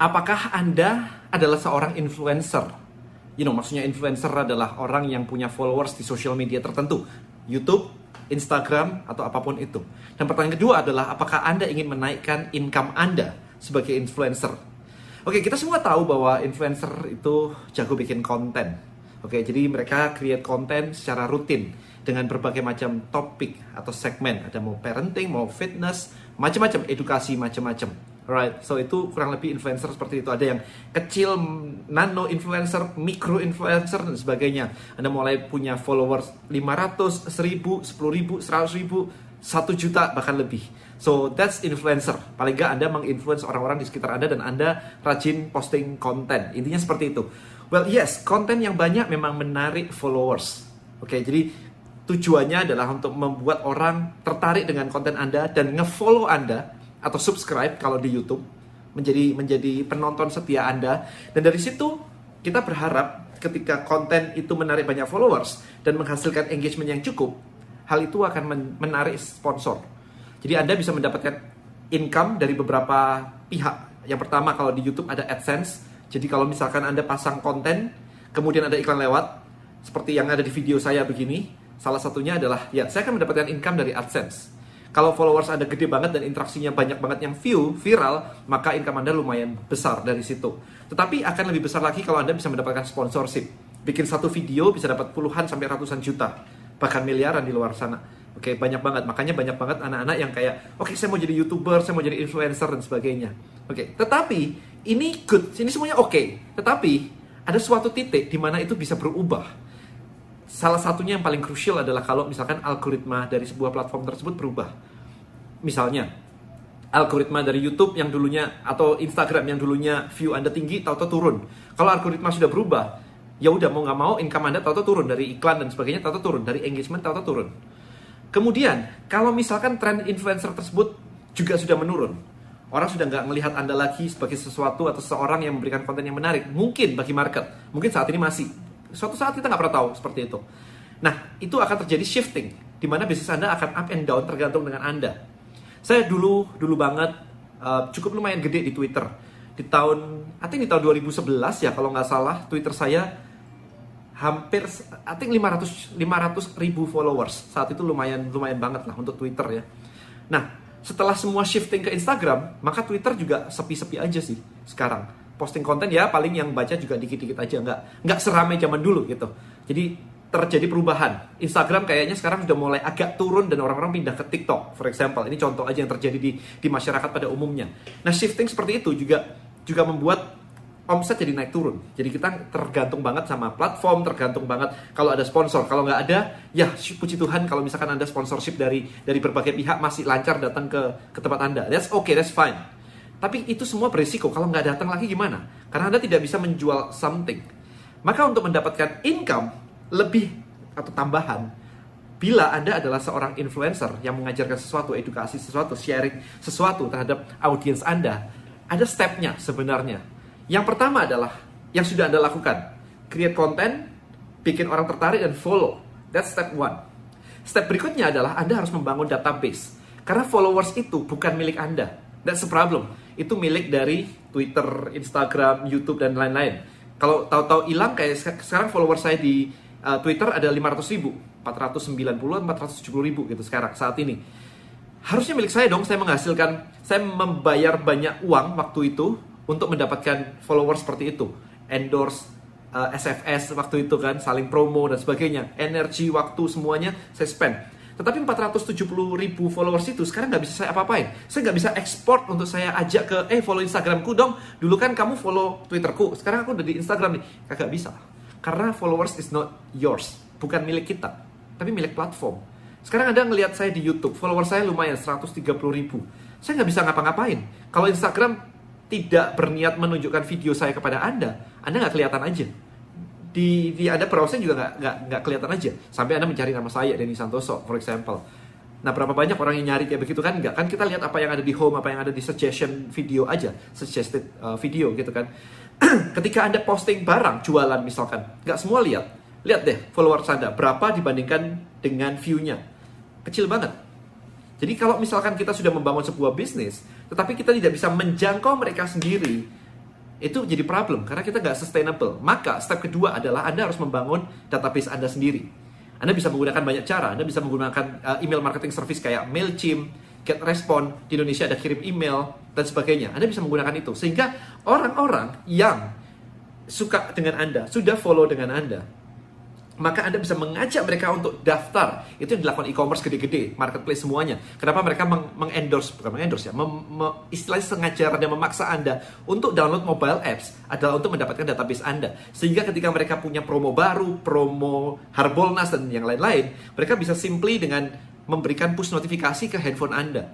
apakah Anda adalah seorang influencer? You know, maksudnya influencer adalah orang yang punya followers di social media tertentu. YouTube, Instagram, atau apa pun itu. Dan pertanyaan kedua adalah apakah Anda ingin menaikkan income Anda sebagai influencer? Oke, kita semua tahu bahwa influencer itu jago bikin konten. Oke, jadi mereka create konten secara rutin dengan berbagai macam topik atau segmen. Ada mau parenting, mau fitness, macam-macam, edukasi macam-macam. Alright, so itu kurang lebih influencer seperti itu. Ada yang kecil, nano influencer, micro influencer dan sebagainya. Anda mulai punya followers 500, 1000, 10.000, 100.000, 1 juta bahkan lebih. So that's influencer. Paling nggak Anda menginfluence orang-orang di sekitar Anda dan Anda rajin posting konten. Intinya seperti itu. Well yes, konten yang banyak memang menarik followers. Oke, okay, jadi tujuannya adalah untuk membuat orang tertarik dengan konten Anda dan ngefollow Anda atau subscribe kalau di YouTube menjadi menjadi penonton setia Anda. Dan dari situ kita berharap ketika konten itu menarik banyak followers dan menghasilkan engagement yang cukup hal itu akan menarik sponsor. Jadi Anda bisa mendapatkan income dari beberapa pihak. Yang pertama kalau di YouTube ada AdSense. Jadi kalau misalkan Anda pasang konten kemudian ada iklan lewat seperti yang ada di video saya begini salah satunya adalah ya saya akan mendapatkan income dari AdSense kalau followers Anda gede banget dan interaksinya banyak banget yang view, viral, maka income Anda lumayan besar dari situ. Tetapi akan lebih besar lagi kalau Anda bisa mendapatkan sponsorship. Bikin satu video bisa dapat puluhan sampai ratusan juta, bahkan miliaran di luar sana. Oke, banyak banget. Makanya banyak banget anak-anak yang kayak, oke okay, saya mau jadi YouTuber, saya mau jadi influencer dan sebagainya. Oke, tetapi ini good, ini semuanya oke. Okay. Tetapi ada suatu titik di mana itu bisa berubah Salah satunya yang paling krusial adalah kalau misalkan algoritma dari sebuah platform tersebut berubah. Misalnya, algoritma dari YouTube yang dulunya atau Instagram yang dulunya view Anda tinggi tahu-tahu turun. Kalau algoritma sudah berubah, ya udah mau nggak mau income Anda tahu-tahu turun dari iklan dan sebagainya tahu-tahu turun, dari engagement tahu-tahu turun. Kemudian, kalau misalkan tren influencer tersebut juga sudah menurun, orang sudah nggak melihat Anda lagi sebagai sesuatu atau seorang yang memberikan konten yang menarik. Mungkin bagi market, mungkin saat ini masih suatu saat kita nggak pernah tahu seperti itu. Nah, itu akan terjadi shifting, di mana bisnis Anda akan up and down tergantung dengan Anda. Saya dulu, dulu banget, uh, cukup lumayan gede di Twitter. Di tahun, I think di tahun 2011 ya, kalau nggak salah, Twitter saya hampir, I think 500, 500 ribu followers. Saat itu lumayan, lumayan banget lah untuk Twitter ya. Nah, setelah semua shifting ke Instagram, maka Twitter juga sepi-sepi aja sih sekarang posting konten ya paling yang baca juga dikit-dikit aja nggak nggak seramai zaman dulu gitu jadi terjadi perubahan Instagram kayaknya sekarang sudah mulai agak turun dan orang-orang pindah ke TikTok for example ini contoh aja yang terjadi di di masyarakat pada umumnya nah shifting seperti itu juga juga membuat omset jadi naik turun. Jadi kita tergantung banget sama platform, tergantung banget kalau ada sponsor. Kalau nggak ada, ya puji Tuhan kalau misalkan ada sponsorship dari dari berbagai pihak masih lancar datang ke ke tempat Anda. That's okay, that's fine. Tapi itu semua berisiko. Kalau nggak datang lagi gimana? Karena Anda tidak bisa menjual something. Maka untuk mendapatkan income lebih atau tambahan, bila Anda adalah seorang influencer yang mengajarkan sesuatu, edukasi sesuatu, sharing sesuatu terhadap audiens Anda, ada stepnya sebenarnya. Yang pertama adalah yang sudah Anda lakukan. Create konten, bikin orang tertarik dan follow. That's step one. Step berikutnya adalah Anda harus membangun database. Karena followers itu bukan milik Anda. That's the problem itu milik dari Twitter, Instagram, YouTube dan lain-lain. Kalau tahu-tahu hilang kayak sekarang follower saya di uh, Twitter ada 500 ribu, 490 470 ribu gitu sekarang saat ini. Harusnya milik saya dong, saya menghasilkan, saya membayar banyak uang waktu itu untuk mendapatkan follower seperti itu. Endorse, uh, SFS waktu itu kan, saling promo dan sebagainya. Energi, waktu, semuanya saya spend tetapi 470 ribu followers itu sekarang nggak bisa saya apa-apain. Saya nggak bisa ekspor untuk saya ajak ke, eh follow Instagramku dong. Dulu kan kamu follow Twitterku, sekarang aku udah di Instagram nih. Kagak bisa. Karena followers is not yours. Bukan milik kita, tapi milik platform. Sekarang Anda ngelihat saya di YouTube, follower saya lumayan 130 ribu. Saya nggak bisa ngapa-ngapain. Kalau Instagram tidak berniat menunjukkan video saya kepada Anda, Anda nggak kelihatan aja di, di ada browser juga nggak nggak nggak kelihatan aja sampai anda mencari nama saya Denny Santoso for example nah berapa banyak orang yang nyari kayak begitu kan nggak kan kita lihat apa yang ada di home apa yang ada di suggestion video aja suggested uh, video gitu kan ketika anda posting barang jualan misalkan nggak semua lihat lihat deh followers anda berapa dibandingkan dengan viewnya kecil banget jadi kalau misalkan kita sudah membangun sebuah bisnis tetapi kita tidak bisa menjangkau mereka sendiri itu jadi problem karena kita nggak sustainable. Maka step kedua adalah Anda harus membangun database Anda sendiri. Anda bisa menggunakan banyak cara. Anda bisa menggunakan uh, email marketing service kayak Mailchimp, GetResponse, di Indonesia ada kirim email, dan sebagainya. Anda bisa menggunakan itu. Sehingga orang-orang yang suka dengan Anda, sudah follow dengan Anda, maka Anda bisa mengajak mereka untuk daftar. Itu yang dilakukan e-commerce gede-gede, marketplace semuanya. Kenapa mereka mengendorse, bukan mengendorse ya, mem, me, istilahnya sengaja dan memaksa Anda untuk download mobile apps adalah untuk mendapatkan database Anda. Sehingga ketika mereka punya promo baru, promo Harbolnas dan yang lain-lain, mereka bisa simply dengan memberikan push notifikasi ke handphone Anda.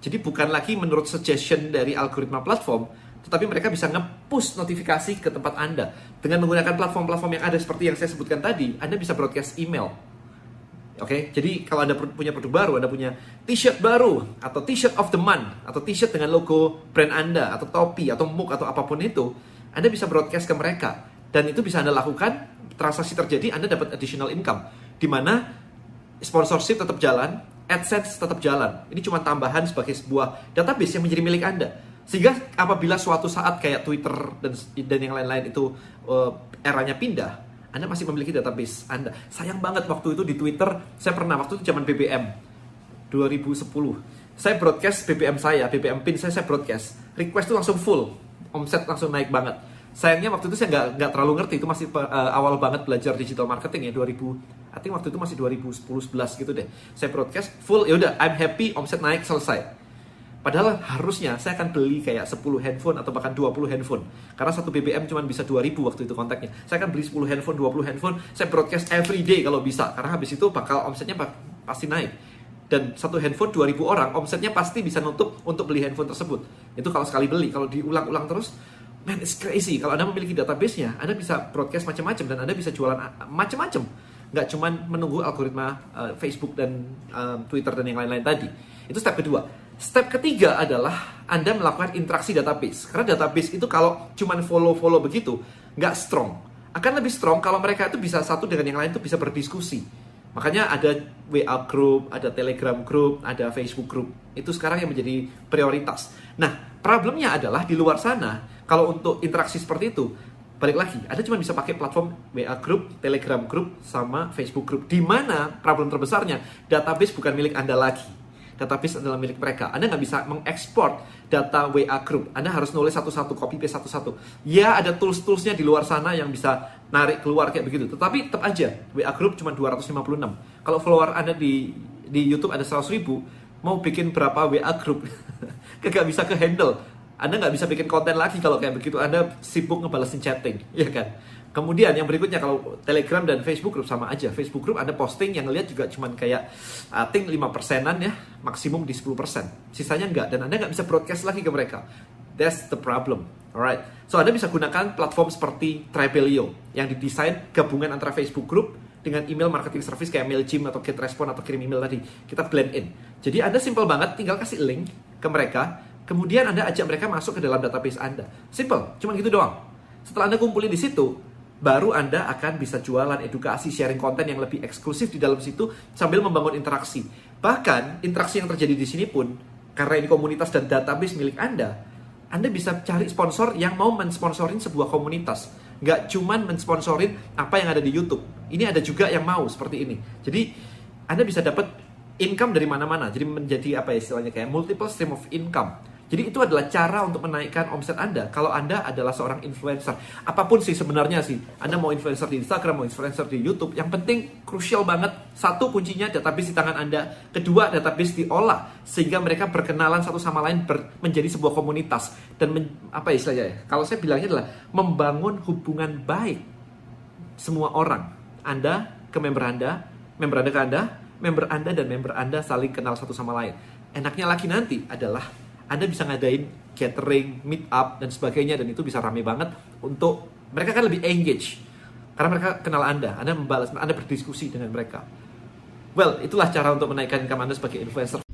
Jadi bukan lagi menurut suggestion dari algoritma platform, tetapi mereka bisa nge-push notifikasi ke tempat Anda. Dengan menggunakan platform-platform yang ada seperti yang saya sebutkan tadi, Anda bisa broadcast email. Oke, okay? jadi kalau Anda punya produk baru, Anda punya t-shirt baru, atau t-shirt of the month, atau t-shirt dengan logo brand Anda, atau topi, atau mug, atau apa pun itu, Anda bisa broadcast ke mereka. Dan itu bisa Anda lakukan, transaksi terjadi, Anda dapat additional income. Di mana sponsorship tetap jalan, AdSense tetap jalan. Ini cuma tambahan sebagai sebuah database yang menjadi milik Anda. Sehingga apabila suatu saat kayak Twitter dan dan yang lain-lain itu uh, eranya pindah, Anda masih memiliki database Anda. Sayang banget waktu itu di Twitter, saya pernah waktu itu zaman BBM 2010. Saya broadcast BBM saya, BBM pin saya saya broadcast. Request itu langsung full, omset langsung naik banget. Sayangnya waktu itu saya nggak nggak terlalu ngerti, itu masih uh, awal banget belajar digital marketing ya 2000. I think waktu itu masih 2010 11 gitu deh. Saya broadcast full, ya udah I'm happy, omset naik selesai Padahal harusnya saya akan beli kayak 10 handphone atau bahkan 20 handphone. Karena satu BBM cuma bisa 2000 waktu itu kontaknya. Saya akan beli 10 handphone, 20 handphone, saya broadcast every day kalau bisa. Karena habis itu bakal omsetnya pasti naik. Dan satu handphone 2000 orang, omsetnya pasti bisa nutup untuk beli handphone tersebut. Itu kalau sekali beli, kalau diulang-ulang terus, man it's crazy. Kalau Anda memiliki database-nya, Anda bisa broadcast macam-macam dan Anda bisa jualan macam-macam. Nggak cuma menunggu algoritma uh, Facebook dan uh, Twitter dan yang lain-lain tadi. Itu step kedua Step ketiga adalah Anda melakukan interaksi database. Karena database itu kalau cuma follow-follow begitu, nggak strong. Akan lebih strong kalau mereka itu bisa satu dengan yang lain itu bisa berdiskusi. Makanya ada WA group, ada Telegram group, ada Facebook group. Itu sekarang yang menjadi prioritas. Nah, problemnya adalah di luar sana, kalau untuk interaksi seperti itu, balik lagi, Anda cuma bisa pakai platform WA group, Telegram group, sama Facebook group. Di mana problem terbesarnya, database bukan milik Anda lagi database adalah milik mereka. Anda nggak bisa mengekspor data WA group. Anda harus nulis satu-satu, copy paste satu-satu. Ya ada tools-toolsnya di luar sana yang bisa narik keluar kayak begitu. Tetapi tetap aja WA group cuma 256. Kalau follower Anda di di YouTube ada 100 ribu, mau bikin berapa WA group? Gak bisa ke handle. Anda nggak bisa bikin konten lagi kalau kayak begitu. Anda sibuk ngebalesin chatting, ya kan? Kemudian yang berikutnya kalau Telegram dan Facebook Group sama aja. Facebook Group ada posting yang lihat juga cuman kayak I think 5 persenan ya, maksimum di 10 persen. Sisanya enggak dan Anda nggak bisa broadcast lagi ke mereka. That's the problem. Alright. So Anda bisa gunakan platform seperti Tribelio yang didesain gabungan antara Facebook Group dengan email marketing service kayak Mailchimp atau GetResponse atau kirim email tadi. Kita blend in. Jadi Anda simple banget tinggal kasih link ke mereka, kemudian Anda ajak mereka masuk ke dalam database Anda. Simple, cuma gitu doang. Setelah Anda kumpulin di situ, baru Anda akan bisa jualan edukasi, sharing konten yang lebih eksklusif di dalam situ sambil membangun interaksi. Bahkan interaksi yang terjadi di sini pun karena ini komunitas dan database milik Anda, Anda bisa cari sponsor yang mau mensponsorin sebuah komunitas. Nggak cuman mensponsorin apa yang ada di YouTube. Ini ada juga yang mau seperti ini. Jadi Anda bisa dapat income dari mana-mana. Jadi menjadi apa ya istilahnya kayak multiple stream of income jadi itu adalah cara untuk menaikkan omset Anda kalau Anda adalah seorang influencer. Apa pun sih sebenarnya sih, Anda mau influencer di Instagram, mau influencer di YouTube, yang penting krusial banget. Satu kuncinya database di tangan Anda, kedua database diolah sehingga mereka berkenalan satu sama lain ber, menjadi sebuah komunitas dan men, apa istilahnya ya? Kalau saya bilangnya adalah membangun hubungan baik semua orang. Anda ke member Anda, member Anda ke Anda, member Anda dan member Anda saling kenal satu sama lain. Enaknya lagi nanti adalah anda bisa ngadain catering, meet up dan sebagainya dan itu bisa rame banget untuk mereka kan lebih engage karena mereka kenal Anda, Anda membalas, Anda berdiskusi dengan mereka. Well, itulah cara untuk menaikkan income Anda sebagai influencer